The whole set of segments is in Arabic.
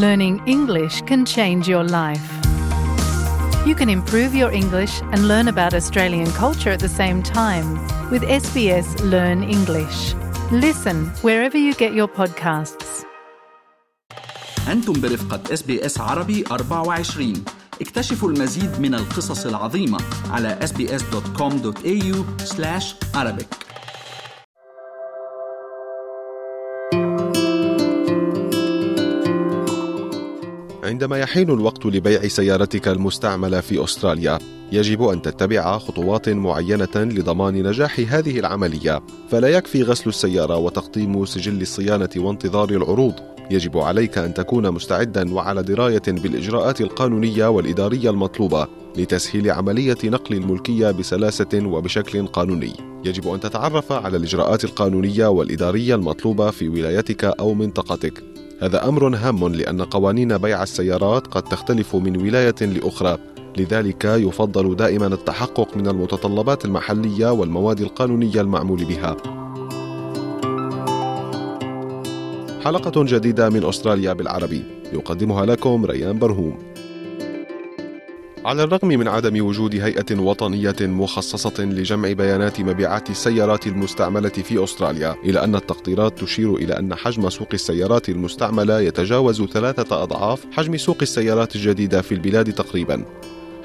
Learning English can change your life. You can improve your English and learn about Australian culture at the same time with SBS Learn English. Listen wherever you get your podcasts. أنتم برفقة اس بي اس عربي 24 اكتشفوا المزيد من القصص العظيمة على sbs.com.au عندما يحين الوقت لبيع سيارتك المستعملة في أستراليا يجب أن تتبع خطوات معينة لضمان نجاح هذه العملية فلا يكفي غسل السيارة وتقديم سجل الصيانة وانتظار العروض يجب عليك أن تكون مستعدا وعلى دراية بالإجراءات القانونية والإدارية المطلوبة لتسهيل عملية نقل الملكية بسلاسة وبشكل قانوني. يجب أن تتعرف على الإجراءات القانونية والإدارية المطلوبة في ولايتك أو منطقتك. هذا أمر هام لأن قوانين بيع السيارات قد تختلف من ولاية لأخرى لذلك يفضل دائما التحقق من المتطلبات المحلية والمواد القانونية المعمول بها. حلقة جديدة من أستراليا بالعربي يقدمها لكم ريان برهوم. على الرغم من عدم وجود هيئة وطنية مخصصة لجمع بيانات مبيعات السيارات المستعملة في أستراليا، إلا أن التقديرات تشير إلى أن حجم سوق السيارات المستعملة يتجاوز ثلاثة أضعاف حجم سوق السيارات الجديدة في البلاد تقريبا.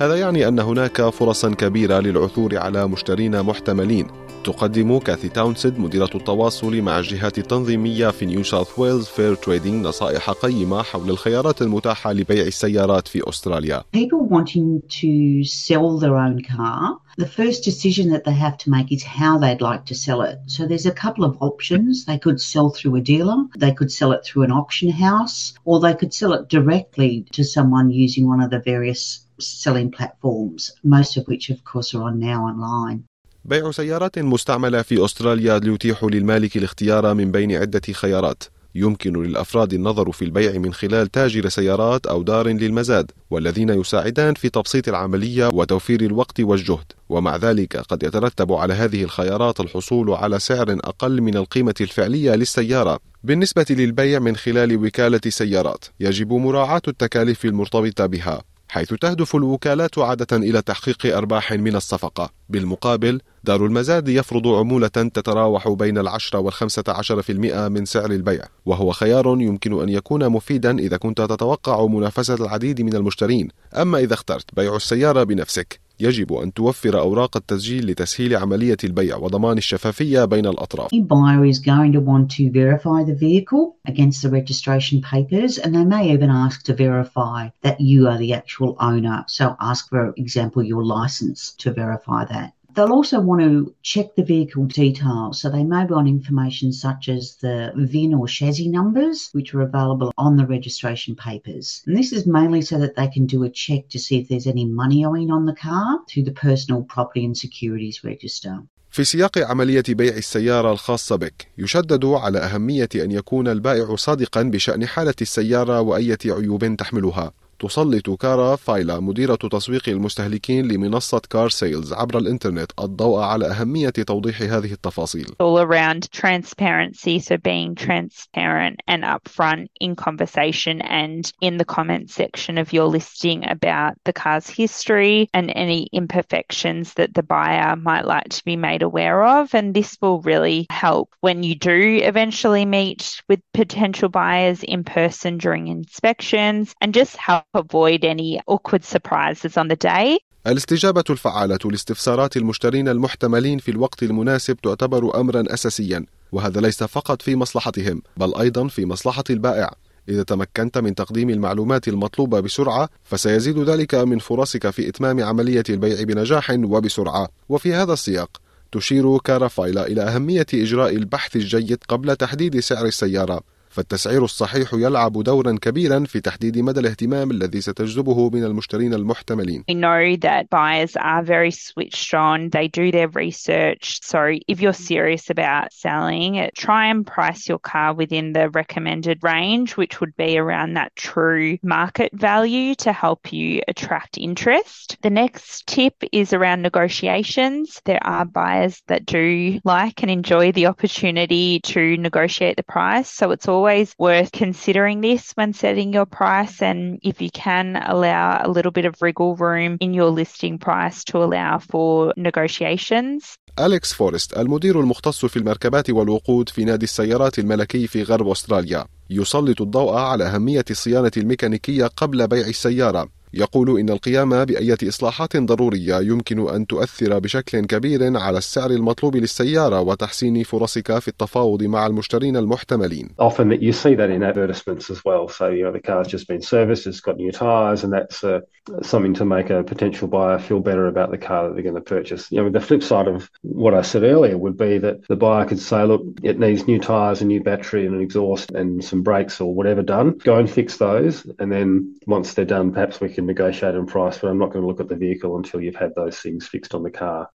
هذا يعني أن هناك فرصا كبيرة للعثور على مشترين محتملين تقدم كاثي تاونسد مديرة التواصل مع الجهات التنظيمية في نيو ساوث ويلز فير تريدينج نصائح قيمة حول الخيارات المتاحة لبيع السيارات في أستراليا. People wanting to sell their own car the first decision that they have to make is how they'd like to sell it. So there's a couple of options. They could sell through a dealer, they could sell it through an auction house, or they could sell it directly to someone using one of the various selling platforms, most of which, of course, are on now online. بيع سيارات مستعملة في أستراليا يتيح للمالك الاختيار من بين عدة خيارات. يمكن للأفراد النظر في البيع من خلال تاجر سيارات أو دار للمزاد والذين يساعدان في تبسيط العملية وتوفير الوقت والجهد. ومع ذلك قد يترتب على هذه الخيارات الحصول على سعر أقل من القيمة الفعلية للسيارة. بالنسبة للبيع من خلال وكالة سيارات يجب مراعاة التكاليف المرتبطة بها. حيث تهدف الوكالات عادة إلى تحقيق أرباح من الصفقة. بالمقابل دار المزاد يفرض عمولة تتراوح بين العشرة والخمسة عشر في المئة من سعر البيع وهو خيار يمكن أن يكون مفيدا إذا كنت تتوقع منافسة العديد من المشترين. أما إذا اخترت بيع السيارة بنفسك يجب أن توفر أوراق التسجيل لتسهيل عملية البيع وضمان الشفافية بين الأطراف. The buyer is going to want to verify the vehicle against the registration papers and they may even ask to verify that you are the actual owner. So ask for example your license to verify that. They'll also want to check the vehicle details. So they may want information such as the VIN or chassis numbers, which are available on the registration papers. And this is mainly so that they can do a check to see if there's any money owing on the car through the Personal Property and Securities Register. في سياق عملية بيع السيارة الخاصة بك، يشدد على أهمية أن يكون البائع صادقا بشأن حالة السيارة وأية عيوب تحملها. تسلط كارا فايلا مديرة تسويق المستهلكين لمنصة كار سيلز عبر الإنترنت الضوء على أهمية توضيح هذه التفاصيل. All around transparency, so being transparent and upfront in conversation and in the comment section of your listing about the car's history and any imperfections that the buyer might like to be made aware of. And this will really help when you do eventually meet with potential buyers in person during inspections and just help avoid any awkward surprises on the day. الاستجابة الفعالة لاستفسارات المشترين المحتملين في الوقت المناسب تعتبر أمرا أساسيا وهذا ليس فقط في مصلحتهم بل أيضا في مصلحة البائع. إذا تمكنت من تقديم المعلومات المطلوبة بسرعة فسيزيد ذلك من فرصك في إتمام عملية البيع بنجاح وبسرعة. وفي هذا السياق تشير كارافايلا إلى أهمية إجراء البحث الجيد قبل تحديد سعر السيارة. فالتسعير الصحيح يلعب دورا كبيرا في تحديد مدى الاهتمام الذي ستجذبه من المشترين المحتملين. We know that buyers are very switched on. They do their research. So if you're serious about selling, try and price your car within the recommended range, which would be around that true market value to help you attract interest. The next tip is around negotiations. There are buyers that do like and enjoy the opportunity to negotiate the price. So it's always always worth considering this when setting your price. And if you can allow a little bit of wriggle room in your listing price to allow for negotiations. أليكس فورست المدير المختص في المركبات والوقود في نادي السيارات الملكي في غرب أستراليا يسلط الضوء على أهمية الصيانة الميكانيكية قبل بيع السيارة يقول إن القيام بأية إصلاحات ضرورية يمكن أن تؤثر بشكل كبير على السعر المطلوب للسيارة وتحسين فرصك في التفاوض مع المشترين المحتملين. Often you see that in advertisements as well. So you know the car's just been serviced, it's got new tires, and that's uh, something to make a potential buyer feel better about the car that they're going to purchase. You know, the flip side of what I said earlier would be that the buyer could say, look, it needs new tires, a new battery, and an exhaust, and some brakes or whatever done. Go and fix those, and then once they're done, perhaps we can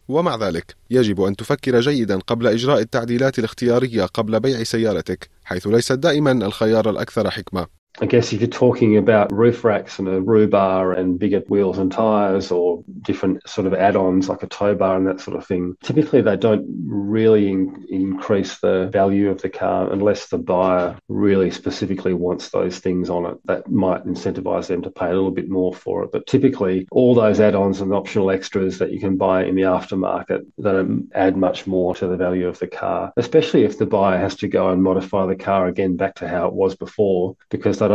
ومع ذلك يجب أن تفكر جيدا قبل إجراء التعديلات الاختيارية قبل بيع سيارتك حيث ليست دائما الخيار الأكثر حكمة. I guess if you're talking about roof racks and a roo bar and bigger wheels and tires or different sort of add-ons like a tow bar and that sort of thing, typically they don't really in- increase the value of the car unless the buyer really specifically wants those things on it. That might incentivize them to pay a little bit more for it. But typically all those add-ons and optional extras that you can buy in the aftermarket don't add much more to the value of the car, especially if the buyer has to go and modify the car again back to how it was before because they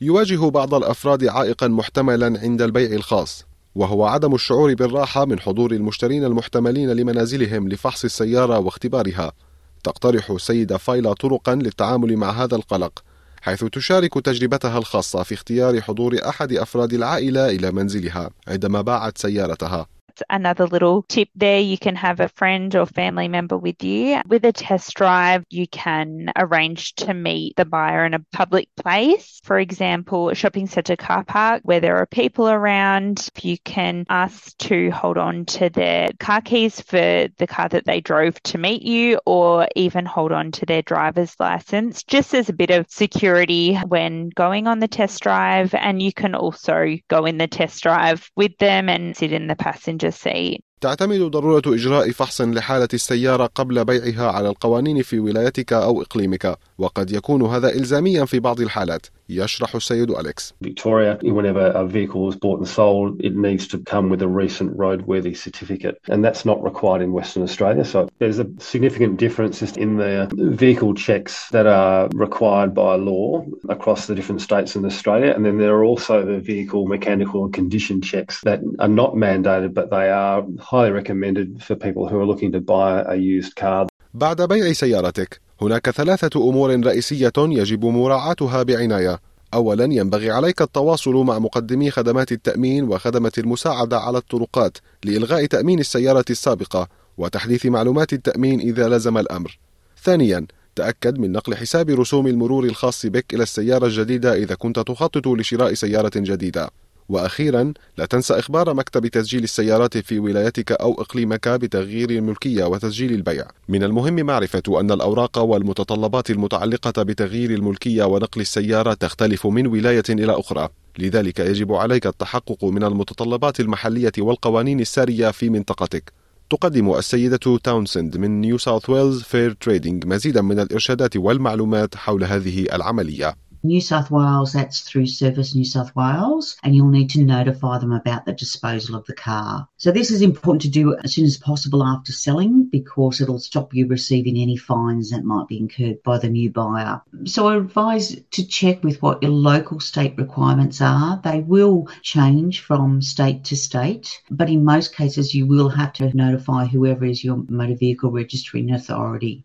يواجه بعض الأفراد عائقا محتملا عند البيع الخاص وهو عدم الشعور بالراحة من حضور المشترين المحتملين لمنازلهم لفحص السيارة واختبارها. تقترح السيدة فايلا طرقا للتعامل مع هذا القلق حيث تشارك تجربتها الخاصة في اختيار حضور أحد أفراد العائلة إلى منزلها عندما باعت سيارتها. Another little tip there. You can have a friend or family member with you. With a test drive, you can arrange to meet the buyer in a public place. For example, a shopping centre car park where there are people around. You can ask to hold on to their car keys for the car that they drove to meet you, or even hold on to their driver's license, just as a bit of security when going on the test drive. And you can also go in the test drive with them and sit in the passenger seat. تعتمد ضرورة إجراء فحص لحالة السيارة قبل بيعها على القوانين في ولايتك أو إقليمك وقد يكون هذا إلزاميا في بعض الحالات يشرح السيد أليكس Victoria, whenever a vehicle is bought and sold, it needs to come with a recent roadworthy certificate, and that's not required in Western Australia. So there's a significant difference in the vehicle checks that are required by law across the different states in Australia, and then there are also the vehicle mechanical and condition checks that are not mandated, but they are highly recommended for people who are looking to buy a used car. بعد بيع سيارتك هناك ثلاثة أمور رئيسية يجب مراعاتها بعناية. أولا ينبغي عليك التواصل مع مقدمي خدمات التأمين وخدمة المساعدة على الطرقات لإلغاء تأمين السيارة السابقة وتحديث معلومات التأمين إذا لزم الأمر. ثانيا تأكد من نقل حساب رسوم المرور الخاص بك إلى السيارة الجديدة إذا كنت تخطط لشراء سيارة جديدة. وأخيرا لا تنسى إخبار مكتب تسجيل السيارات في ولايتك أو إقليمك بتغيير الملكية وتسجيل البيع. من المهم معرفة أن الأوراق والمتطلبات المتعلقة بتغيير الملكية ونقل السيارة تختلف من ولاية إلى أخرى. لذلك يجب عليك التحقق من المتطلبات المحلية والقوانين السارية في منطقتك. تقدم السيدة تاونسند من نيو ساوث ويلز فير تريدينج مزيدا من الإرشادات والمعلومات حول هذه العملية. New South Wales, that's through Service New South Wales, and you'll need to notify them about the disposal of the car. So, this is important to do as soon as possible after selling because it'll stop you receiving any fines that might be incurred by the new buyer. So, I advise to check with what your local state requirements are. They will change from state to state, but in most cases, you will have to notify whoever is your motor vehicle registering authority.